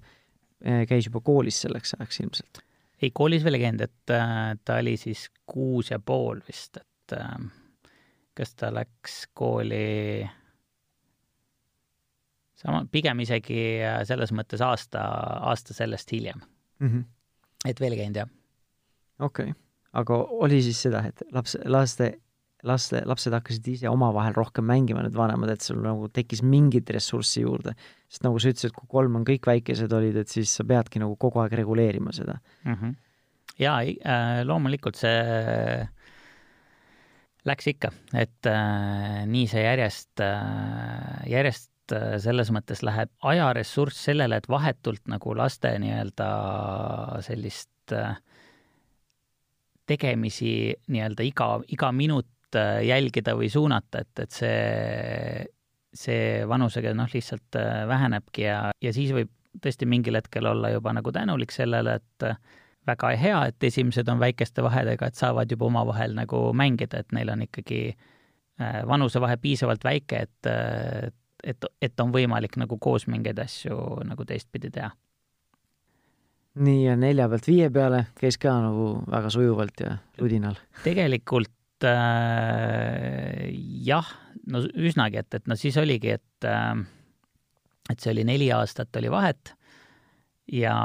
eh, käis juba koolis selleks ajaks ilmselt? ei, koolis veel ei käinud, et äh, ta oli siis kuus ja pool vist, et äh, kas ta läks kooli sama, pigem isegi selles mõttes aasta, aasta sellest hiljem mm. -hmm. et veel käinud, jah. okei okay., aga oli siis seda, et laps, laste, laste, lapsed hakkasid ise omavahel rohkem mängima, need vanemad, et sul nagu tekkis mingit ressurssi juurde? sest nagu sa ütlesid, kui kolm on kõik väikesed olid, et siis sa peadki nagu kogu aeg reguleerima seda mm. -hmm. jaa, äh, loomulikult see läks ikka, et äh, nii see järjest äh,, järjest äh, selles mõttes läheb ajaressurss sellele, et vahetult nagu laste nii-öelda sellist äh, tegemisi nii-öelda iga, iga minut äh, jälgida või suunata, et, et see, see vanusega noh, lihtsalt äh, vähenebki ja, ja siis võib tõesti mingil hetkel olla juba nagu tänulik sellele, et väga hea, et esimesed on väikeste vahedega, et saavad juba omavahel nagu mängida, et neil on ikkagi vanusevahe piisavalt väike, et, et, et on võimalik nagu koos mingeid asju nagu teistpidi teha nii, ja nelja pealt viie peale käis ka nagu väga sujuvalt ja ludinal? tegelikult äh, jah, no üsnagi, et, et no siis oligi, et äh, et see oli neli aastat oli vahet ja,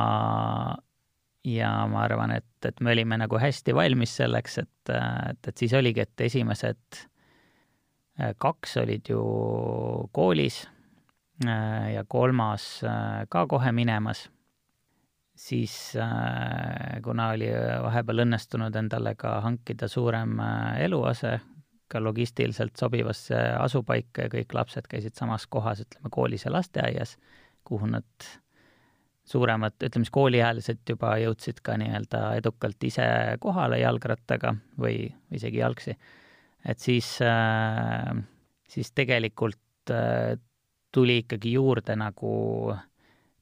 ja ma arvan, et, et me olime nagu hästi valmis selleks, et, et, et siis oligi, et esimesed kaks olid ju koolis äh, ja kolmas äh, ka kohe minemas siis äh, kuna oli vahepeal õnnestunud endale ka hankida suurem äh, eluase, ka logistiliselt sobivasse asupaika ja kõik lapsed käisid samas kohas, ütleme koolis ja lasteaias, kuhu nad suuremad, ütleme siis kooliealised juba jõudsid ka nii-öelda edukalt ise kohale jalgrattaga või isegi jalgsi. Et siis, äh, siis tegelikult tuli ikkagi juurde nagu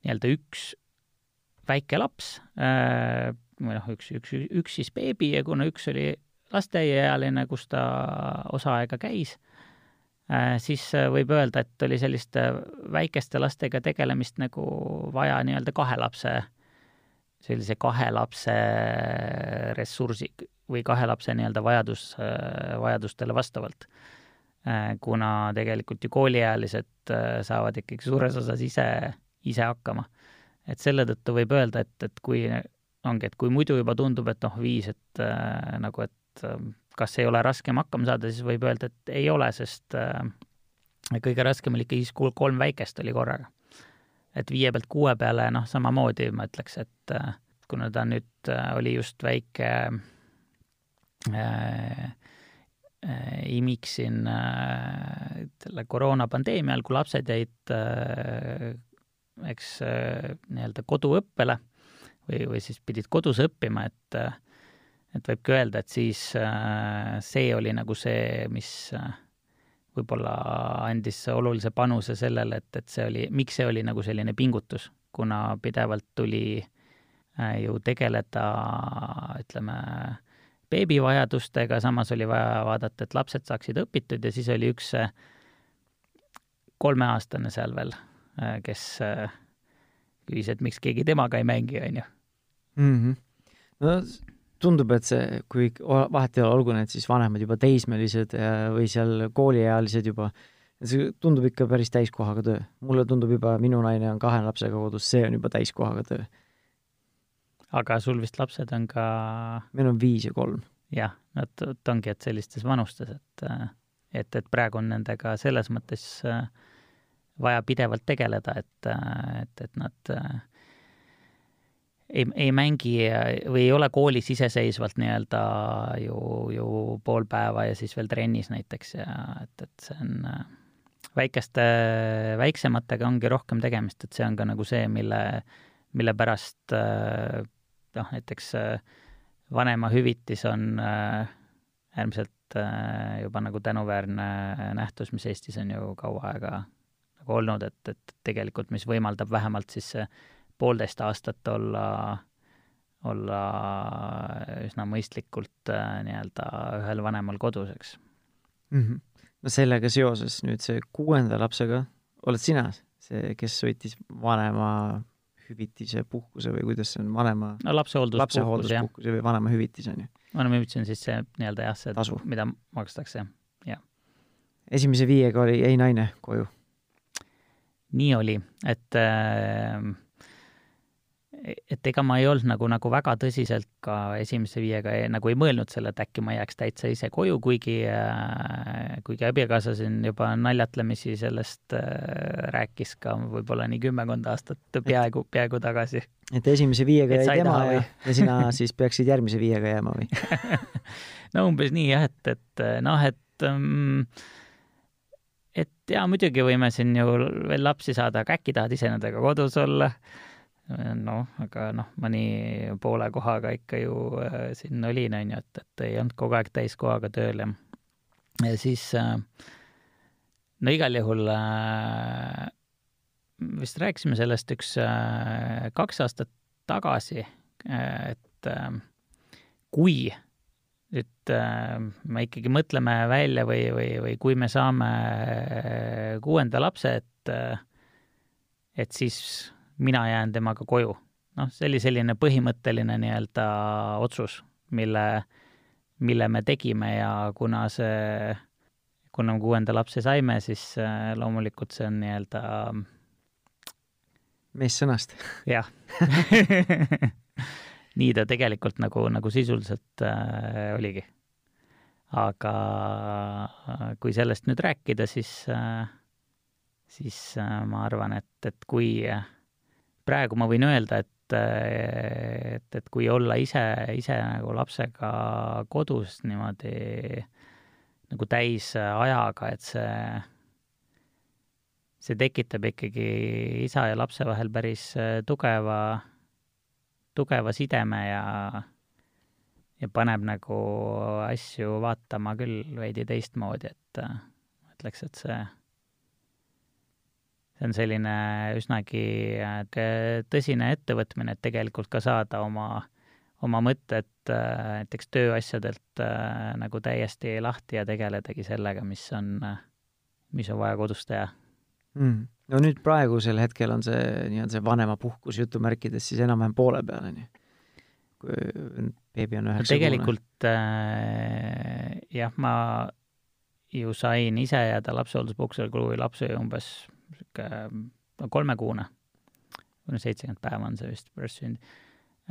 nii-öelda üks väike laps äh, või noh, üks, üks, üks siis beebi ja kuna üks oli lasteaiaealine, kus ta osa aega käis, äh, siis äh, võib öelda, et oli selliste väikeste lastega tegelemist nagu vaja nii-öelda kahe lapse, sellise kahe lapse ressursi või kahe lapse nii-öelda vajadus, vajadustele vastavalt. kuna tegelikult ju kooliealised saavad ikkagi suures osas ise, ise hakkama et selle tõttu võib öelda, et, et kui ongi, et kui muidu juba tundub, et noh, viis, et äh, nagu, et äh, kas ei ole raskem hakkama saada, siis võib öelda, et ei ole, sest äh, kõige raskem oli ikka siis, kui kolm väikest oli korraga. et viie pealt kuue peale, noh, samamoodi ma ütleks, et äh, kuna ta nüüd äh, oli just väike äh, äh, imik siin äh, selle koroonapandeemia ajal, kui lapsed jäid äh, eks äh, nii-öelda koduõppele või, või siis pidid kodus õppima, et äh, et võibki öelda, et siis äh, see oli nagu see, mis võib-olla andis olulise panuse sellele, et, et see oli, miks see oli nagu selline pingutus, kuna pidevalt tuli ju tegeleda, ütleme, beebivajadustega, samas oli vaja vaadata, et lapsed saaksid õpitud ja siis oli üks kolmeaastane seal veel Äh, kes äh, küsis, et miks keegi temaga ei mängi, on ju. Mhm. no tundub, et see, kui vahet ei ole, olgu need siis vanemad juba teismelised äh, või seal kooliealised juba, see tundub ikka päris täiskohaga töö. mulle tundub juba, minu naine on kahe lapsega kodus, see on juba täiskohaga töö. Aga sul vist lapsed on ka? meil on viis ja kolm. jah, nad ongi, et sellistes vanustes, et, et, et praegu on nendega selles mõttes äh, vaja pidevalt tegeleda, et, et, et nad äh, ei, ei mängi või ei ole koolis iseseisvalt nii-öelda ju, ju pool päeva ja siis veel trennis näiteks ja et, et see on äh, väikeste, väiksematega ongi rohkem tegemist, et see on ka nagu see, mille, mille pärast äh, noh, näiteks vanemahüvitis on äärmiselt juba nagu tänuväärne nähtus, mis Eestis on ju kaua aega nagu olnud, et, et tegelikult mis võimaldab vähemalt siis poolteist aastat olla, olla üsna mõistlikult äh, nii-öelda ühel vanemal kodus, eks mm. -hmm. no sellega seoses nüüd see kuuenda lapsega oled sina see, kes võttis vanema hüvitise puhkuse või kuidas see on, vanema no lapsehoolduspuhkus, lapsehoolduspuhkuse või vanemahüvitis, on ju? vanemahüvitis on siis see nii-öelda jah, see tasu, mida makstakse, jah. esimese viiega oli, jäi naine koju nii oli, et äh, et ega ma ei olnud nagu, nagu väga tõsiselt ka esimese viiega ei, nagu ei mõelnud selle, et äkki ma jääks täitsa ise koju, kuigi äh,, kuigi abikaasa siin juba naljatlemisi sellest äh, rääkis ka võib-olla nii kümmekond aastat peaaegu, peaaegu tagasi. et esimese viiega jäi tema ja, ja sina [LAUGHS] siis peaksid järgmise viiega jääma või? [LAUGHS] No umbes nii jah, et, et noh, et um, et jaa, muidugi võime siin ju veel lapsi saada, aga äkki tahad ise nendega kodus olla noh, aga noh, mõni poole kohaga ikka ju äh, siin olin, on ju, et, et ei olnud kogu aeg täiskohaga tööl ja ja siis äh, no igal juhul äh, vist rääkisime sellest üks äh, kaks aastat tagasi, äh, et äh, kui nüüd äh, me ikkagi mõtleme välja või, või, või kui me saame äh, kuuenda lapse, et äh, et siis mina jään temaga koju. noh, see oli selline põhimõtteline nii-öelda otsus, mille, mille me tegime ja kuna see, kuna me kuuenda lapse saime, siis äh, loomulikult see on nii-öelda mees sõnast. jah [LAUGHS] nii ta tegelikult nagu, nagu sisuliselt äh, oligi. aga kui sellest nüüd rääkida, siis äh,, siis äh, ma arvan, et, et kui äh, praegu ma võin öelda, et, et, et kui olla ise, ise nagu lapsega kodus niimoodi nagu täisajaga, et see, see tekitab ikkagi isa ja lapse vahel päris tugeva, tugeva sideme ja, ja paneb nagu asju vaatama küll veidi teistmoodi, et ütleks, et see see on selline üsnagi äh, tõsine ettevõtmine, et tegelikult ka saada oma, oma mõtted äh, näiteks tööasjadelt äh, nagu täiesti lahti ja tegeledagi sellega, mis on, mis on vaja kodus teha. Mm.. no nüüd praegusel hetkel on see nii-öelda see vanemapuhkus jutumärkides siis enam-vähem poole peal, on ju? kui beebi on üheksa no tegelikult äh, jah, ma ju sain ise jääda lapsehoolduspuhkusele, kui laps oli umbes niisugune no kolmekuune, või no seitsekümmend päeva on see vist pärast sündi.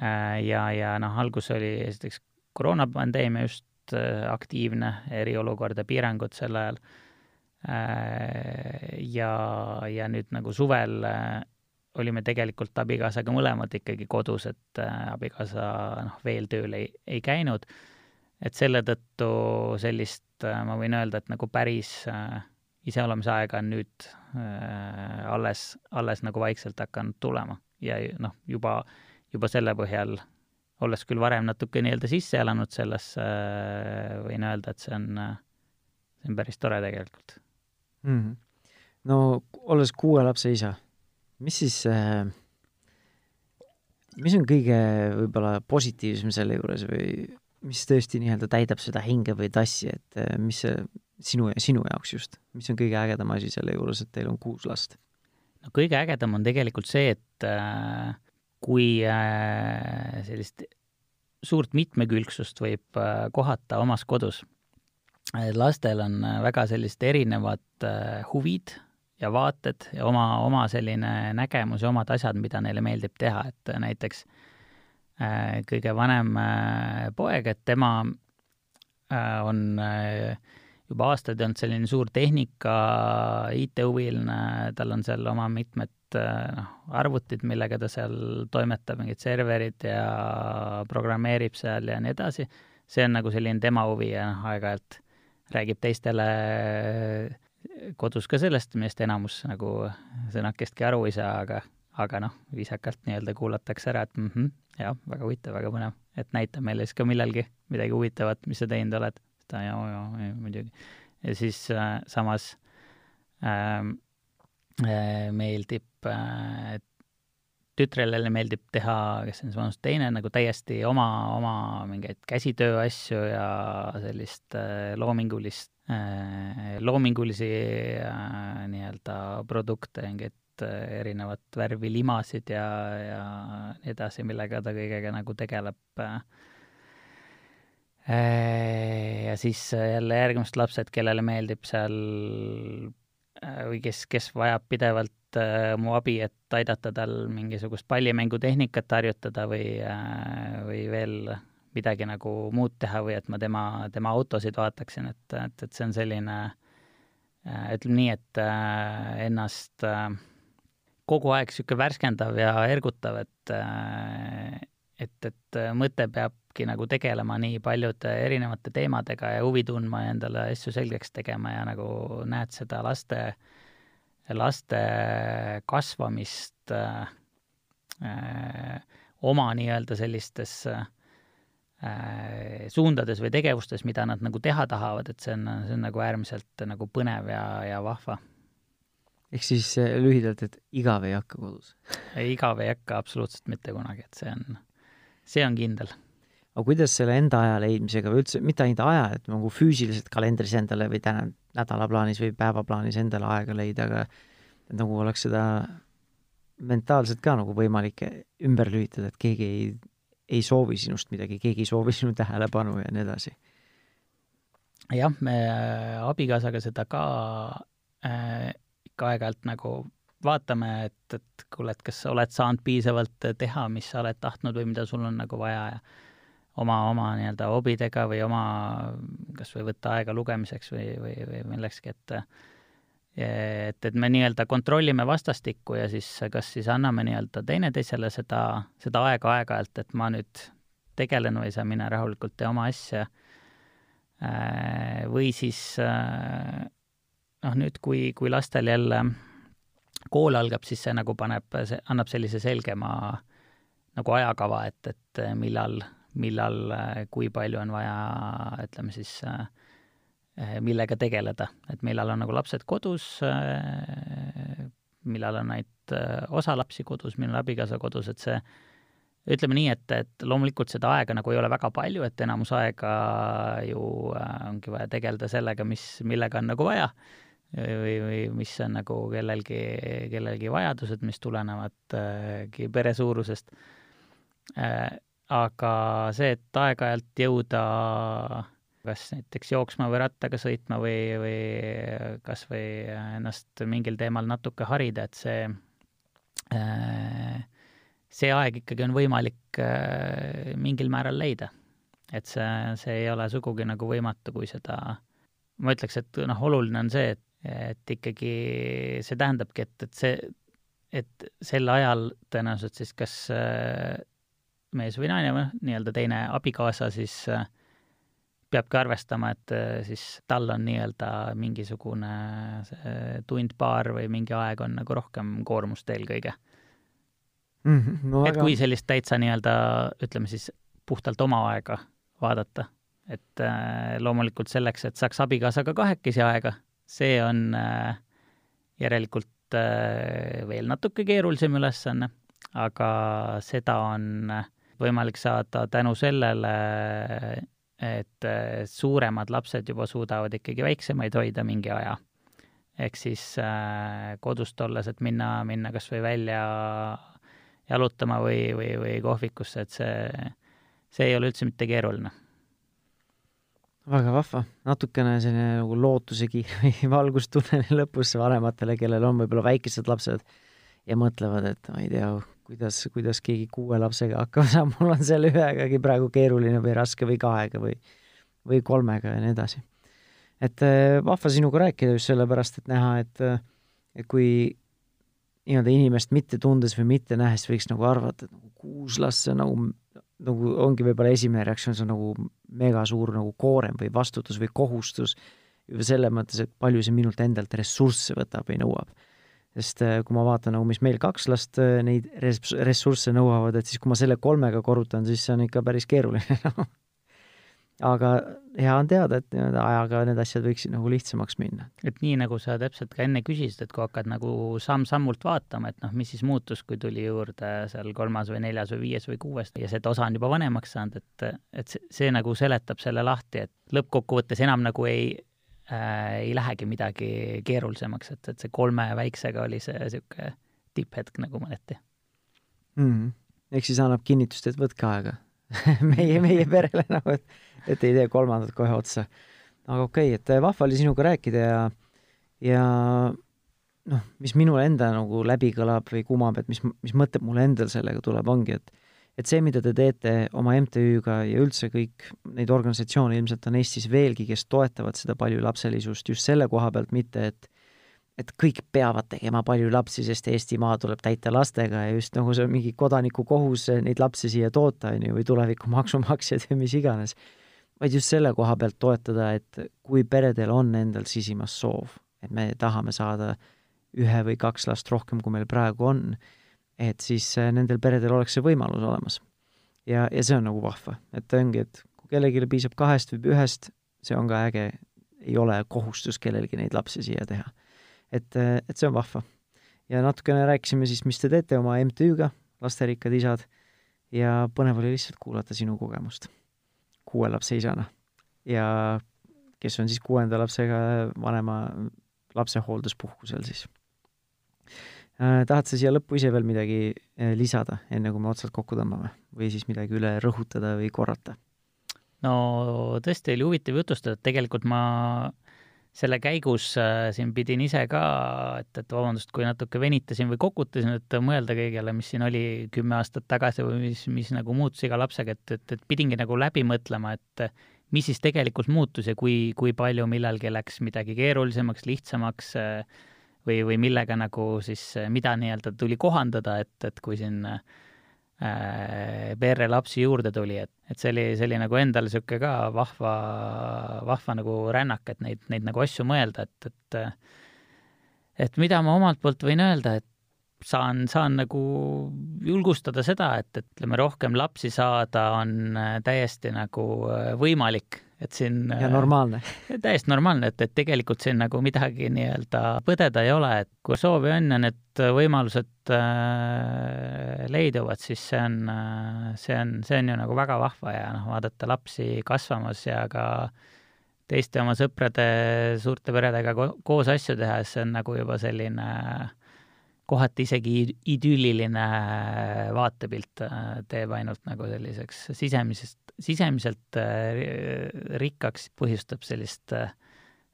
Äh, ja, ja noh, algus oli esiteks koroonapandeemia just äh, aktiivne, eriolukord ja piirangud sel ajal. Äh, ja, ja nüüd nagu suvel olime tegelikult abikaasaga mõlemad ikkagi kodus, et abikaasa noh, veel tööl ei, ei käinud. et selle tõttu sellist, ma võin öelda, et nagu päris äh, iseolemise aega on nüüd äh, alles, alles nagu vaikselt hakanud tulema ja noh, juba, juba selle põhjal, olles küll varem natuke nii-öelda sisse elanud sellesse äh,, võin öelda, et see on see on päris tore tegelikult mm. -hmm. no olles kuue lapse isa, mis siis äh, mis on kõige võib-olla positiivsem selle juures või mis tõesti nii-öelda täidab seda hinge või tassi, et äh, mis see sinu sinu jaoks just, mis on kõige ägedam asi selle juures, et teil on kuus last? no kõige ägedam on tegelikult see, et äh, kui äh, sellist suurt mitmekülgsust võib äh, kohata omas kodus. lastel on äh, väga sellised erinevad äh, huvid ja vaated ja oma, oma selline nägemus ja omad asjad, mida neile meeldib teha, et äh, näiteks äh, kõige vanem äh, poeg, et tema äh, on äh, juba aastaid olnud selline suur tehnika, IT-huviline, tal on seal oma mitmed noh, arvutid, millega ta seal toimetab, mingid serverid ja programmeerib seal ja nii edasi. see on nagu selline tema huvi ja noh, aeg-ajalt räägib teistele kodus ka sellest, millest enamus nagu sõnakestki aru ei saa, aga, aga noh, viisakalt nii-öelda kuulatakse ära, et mhmh, jah, väga huvitav, väga põnev, et näita meile siis ka millalgi midagi huvitavat, mis sa teinud oled ta ja, ja muidugi. ja siis äh, samas ähm, äh, meeldib äh, tütrele meeldib teha, kes on sinust teine, nagu täiesti oma, oma mingeid käsitööasju ja sellist äh, loomingulist äh,, loomingulisi äh, nii-öelda produkte, mingeid erinevat värvi limasid ja, ja nii edasi, millega ta kõigega nagu tegeleb Äh, ja siis äh, jälle järgmised lapsed, kellele meeldib seal äh, või kes, kes vajab pidevalt äh, mu abi, et aidata tal mingisugust pallimängutehnikat harjutada või äh,, või veel midagi nagu muud teha või et ma tema, tema autosid vaataksin, et, et, et see on selline äh, ütleme nii, et äh, ennast äh, kogu aeg niisugune värskendav ja ergutav, et äh, et, et mõte peabki nagu tegelema nii paljude erinevate teemadega ja huvi tundma ja endale asju selgeks tegema ja nagu näed seda laste, laste kasvamist äh, äh, oma nii-öelda sellistes äh, suundades või tegevustes, mida nad nagu teha tahavad, et see on, see on nagu äärmiselt nagu põnev ja, ja vahva. ehk siis äh, lühidalt, et igav ei hakka kodus? igav ei hakka absoluutselt mitte kunagi, et see on, see on kindel. Aga kuidas selle enda aja leidmisega või üldse, mitte ainult aja, et nagu füüsiliselt kalendris endale või tähendab, nädalaplaanis või päevaplaanis endale aega leida, aga nagu oleks seda mentaalselt ka nagu võimalik ümber lülitada, et keegi ei, ei soovi sinust midagi, keegi ei soovi sinu tähelepanu ja nii edasi. jah, me abikaasaga seda ka äh, ikka aeg-ajalt nagu vaatame, et, et kuule, et kas sa oled saanud piisavalt teha, mis sa oled tahtnud või mida sul on nagu vaja ja oma, oma nii-öelda hobidega või oma, kas või võtta aega lugemiseks või, või, või millekski, et et, et me nii-öelda kontrollime vastastikku ja siis kas siis anname nii-öelda teineteisele seda, seda aega aeg-ajalt, et ma nüüd tegelen või sa mine rahulikult tee oma asja. või siis noh, nüüd, kui, kui lastel jälle kool algab, siis see nagu paneb, see annab sellise selgema nagu ajakava, et, et millal, millal, kui palju on vaja, ütleme siis, millega tegeleda, et millal on nagu lapsed kodus, millal on ainult osa lapsi kodus, millal abikaasa kodus, et see ütleme nii, et, et loomulikult seda aega nagu ei ole väga palju, et enamus aega ju ongi vaja tegeleda sellega, mis, millega on nagu vaja või, või mis on nagu kellelgi, kellelgi vajadused, mis tulenevadki pere suurusest. Aga see, et aeg-ajalt jõuda kas näiteks jooksma või rattaga sõitma või, või kas või ennast mingil teemal natuke harida, et see, see aeg ikkagi on võimalik mingil määral leida. et see, see ei ole sugugi nagu võimatu, kui seda, ma ütleks, et noh, oluline on see, et et ikkagi see tähendabki, et, et see, et sel ajal tõenäoliselt siis kas äh, mees või naine või nii-öelda teine abikaasa siis äh, peabki arvestama, et äh, siis tal on nii-öelda mingisugune tund-paar või mingi aeg on nagu rohkem koormust eelkõige mm. -hmm, no et kui sellist täitsa nii-öelda, ütleme siis puhtalt oma aega vaadata, et loomulikult selleks, et saaks abikaasaga kahekesi aega see on äh, järelikult äh, veel natuke keerulisem ülesanne, aga seda on äh, võimalik saada tänu sellele, et suuremad lapsed juba suudavad ikkagi väiksemaid hoida mingi aja. ehk siis kodust olles, et minna, minna kas või välja jalutama või, või, või kohvikusse, et see, see ei ole üldse mitte keeruline väga vahva, natukene selline nagu lootusekiir [LAUGHS] valgustunneli [LAUGHS] lõpus vanematele, kellel on võib-olla väikesed lapsed ja mõtlevad, et ma ei tea, kuidas, kuidas keegi kuue lapsega hakkama [LAUGHS] saab, mul on selle ühegagi praegu keeruline või raske või kahega või, või kolmega ja nii edasi. et äh, vahva sinuga rääkida just sellepärast, et näha, et, äh, et kui nii-öelda inimest mitte tundes või mitte nähes võiks nagu arvata, et nagu kuus last, see on nagu nagu ongi võib-olla esimene reaktsioon, see on nagu mega suur nagu koorem või vastutus või kohustus, juba selle mõttes, et palju see minult endalt ressursse võtab või nõuab. Sest äh, kui ma vaatan nagu, mis meil kaks last äh, neid res-, ressursse nõuavad, et siis kui ma selle kolmega korrutan, siis see on ikka päris keeruline [LAUGHS] noh aga hea on teada, et nii-öelda ajaga need asjad võiksid nagu lihtsamaks minna. et nii, nagu sa täpselt ka enne küsisid, et kui hakkad nagu samm-sammult vaatama, et noh, mis siis muutus, kui tuli juurde seal kolmas või neljas või viies või kuues ja see osa on juba vanemaks saanud, et, et see, see nagu seletab selle lahti, et lõppkokkuvõttes enam nagu ei äh, ei lähegi midagi keerulisemaks, et, et see kolme väiksega oli see niisugune tipphetk nagu mõneti mm. ehk siis annab kinnitust, et võtke aega [LAUGHS] meie, meie perele nagu, et et ei tee kolmandat kohe otsa. aga okei okay,, et vahva oli sinuga rääkida ja, ja noh, mis minul enda nagu läbi kõlab või kumab, et mis, mis mõtted mul endal sellega tuleb, ongi, et et see, mida te teete oma MTÜ-ga ja üldse kõik neid organisatsioone ilmselt on Eestis veelgi, kes toetavad seda paljulapselisust just selle koha pealt, mitte et et kõik peavad tegema palju lapsi, sest Eestimaa tuleb täita lastega ja just nagu see on mingi kodaniku kohus neid lapsi siia toota, on ju, või tuleviku [LAUGHS] maksumaksjad ja mis iganes. vaid just selle koha pealt toetada, et kui peredel on endal sisimas soov, et me tahame saada ühe või kaks last rohkem, kui meil praegu on, et siis äh, nendel peredel oleks see võimalus olemas. ja, ja see on nagu vahva, et ongi, et kui kellelegi piisab kahest või ühest, see on ka äge, ei ole kohustus kellelgi neid lapsi siia teha et, et see on vahva. ja natukene rääkisime siis, mis te teete oma MTÜ-ga, Lasterikkad Isad, ja põnev oli lihtsalt kuulata sinu kogemust kuue lapse isana. ja kes on siis kuuenda lapsega vanema lapsehoolduspuhkusel siis äh,. Tahad sa siia lõppu ise veel midagi äh, lisada, enne kui me otsad kokku tõmbame? või siis midagi üle rõhutada või korrata? no tõesti oli huvitav jutustada, et tegelikult ma selle käigus äh, siin pidin ise ka, et, et vabandust, kui natuke venitasin või kokutasin, et mõelda kõigele, mis siin oli kümme aastat tagasi või mis, mis nagu muutus iga lapsega, et, et, et pidingi nagu läbi mõtlema, et mis siis tegelikult muutus ja kui, kui palju millalgi läks midagi keerulisemaks, lihtsamaks äh, või, või millega nagu siis, mida nii-öelda tuli kohandada, et, et kui siin äh, Äh, perre lapsi juurde tuli, et, et see oli, see oli nagu endal niisugune ka vahva, vahva nagu rännak, et neid, neid nagu asju mõelda, et, et et mida ma omalt poolt võin öelda, et saan, saan nagu julgustada seda, et, et ütleme, rohkem lapsi saada on täiesti nagu võimalik et siin ja normaalne. täiesti normaalne, et, et tegelikult siin nagu midagi nii-öelda põdeda ei ole, et kui soovi on ja need võimalused äh, leiduvad, siis see on äh,, see on, see on ju nagu väga vahva ja noh, vaadata lapsi kasvamas ja ka teiste oma sõprade, suurte peredega ko koos asju tehes, see on nagu juba selline kohati isegi idülliline vaatepilt äh, teeb ainult nagu selliseks sisemisest sisemiselt äh, rikkaks, põhjustab sellist äh,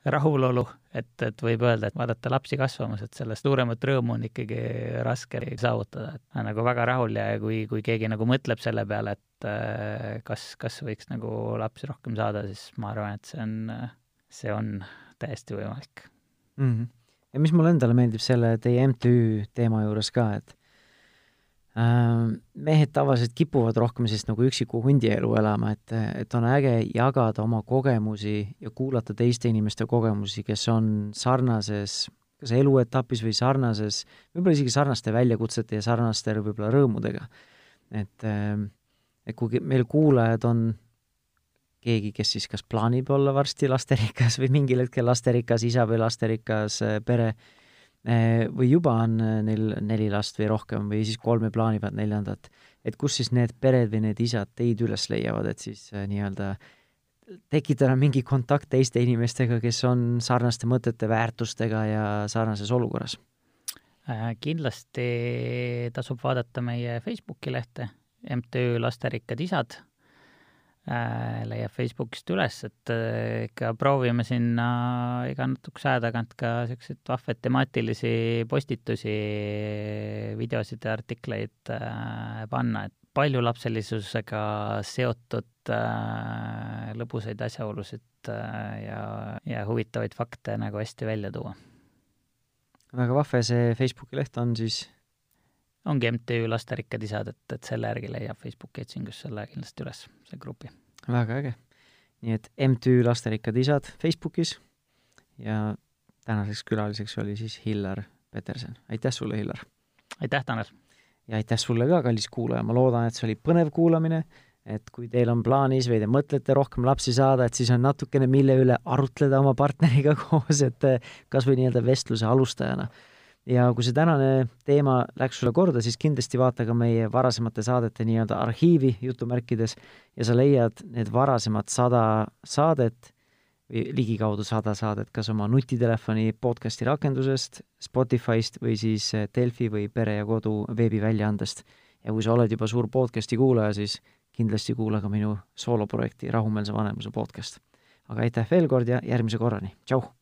rahulolu, et, et võib öelda, et vaadata lapsi kasvamas, et sellest suuremat rõõmu on ikkagi raske saavutada, et nagu väga rahul ja kui, kui keegi nagu mõtleb selle peale, et kas, kas võiks nagu lapsi rohkem saada, siis ma arvan, et see on, see on täiesti võimalik mm. -hmm. Ja mis mulle endale meeldib selle teie MTÜ teema juures ka, et Äh, mehed tavaliselt kipuvad rohkem sellist nagu üksiku hundielu elama, et, et on äge jagada oma kogemusi ja kuulata teiste inimeste kogemusi, kes on sarnases kas eluetapis või sarnases, võib-olla isegi sarnaste väljakutsete ja sarnaste võib-olla rõõmudega. et, äh, et kui meil kuulajad on keegi, kes siis kas plaanib olla varsti lasterikas või mingil hetkel lasterikas isa või lasterikas äh, pere, Eh, või juba on eh, neil neli last või rohkem või siis kolme plaanivad neljandat, et kus siis need pered või need isad teid üles leiavad, et siis nii-öelda tekitada mingi kontakt teiste inimestega, kes on sarnaste mõtete, väärtustega ja sarnases olukorras? Äh, kindlasti tasub vaadata meie Facebooki lehte, MTÜ Lasterikkad Isad Äh, leiab Facebookist üles, et äh, ikka proovime sinna iga natukese aja tagant ka niisuguseid vahvaid temaatilisi postitusi, videosid ja artikleid äh, panna, et paljulapselisusega seotud lõbusaid asjaolusid ja, ja huvitavaid fakte nagu hästi välja tuua. väga vahva ja see Facebooki leht on siis ongi MTÜ Lasterikkad Isad, et, et selle järgi leiab Facebooki otsingus selle kindlasti üles, selle grupi. väga äge. nii et MTÜ Lasterikkad Isad Facebookis ja tänaseks külaliseks oli siis Hillar Peterson. aitäh sulle, Hillar! aitäh, Tanel! ja aitäh sulle ka, kallis kuulaja, ma loodan, et see oli põnev kuulamine, et kui teil on plaanis või te mõtlete rohkem lapsi saada, et siis on natukene, mille üle arutleda oma partneriga [LAUGHS] koos, et kas või nii-öelda vestluse alustajana ja kui see tänane teema läks sulle korda, siis kindlasti vaata ka meie varasemate saadete nii-öelda arhiivi jutumärkides ja sa leiad need varasemad sada saadet või ligikaudu sada saadet kas oma nutitelefoni podcasti rakendusest, Spotify'st või siis Delfi või Pere ja Kodu veebiväljaandest. ja kui sa oled juba suur podcasti kuulaja, siis kindlasti kuula ka minu sooloprojekti Rahumeelse vanemluse podcast. aga aitäh veel kord ja järgmise korrani, tšau!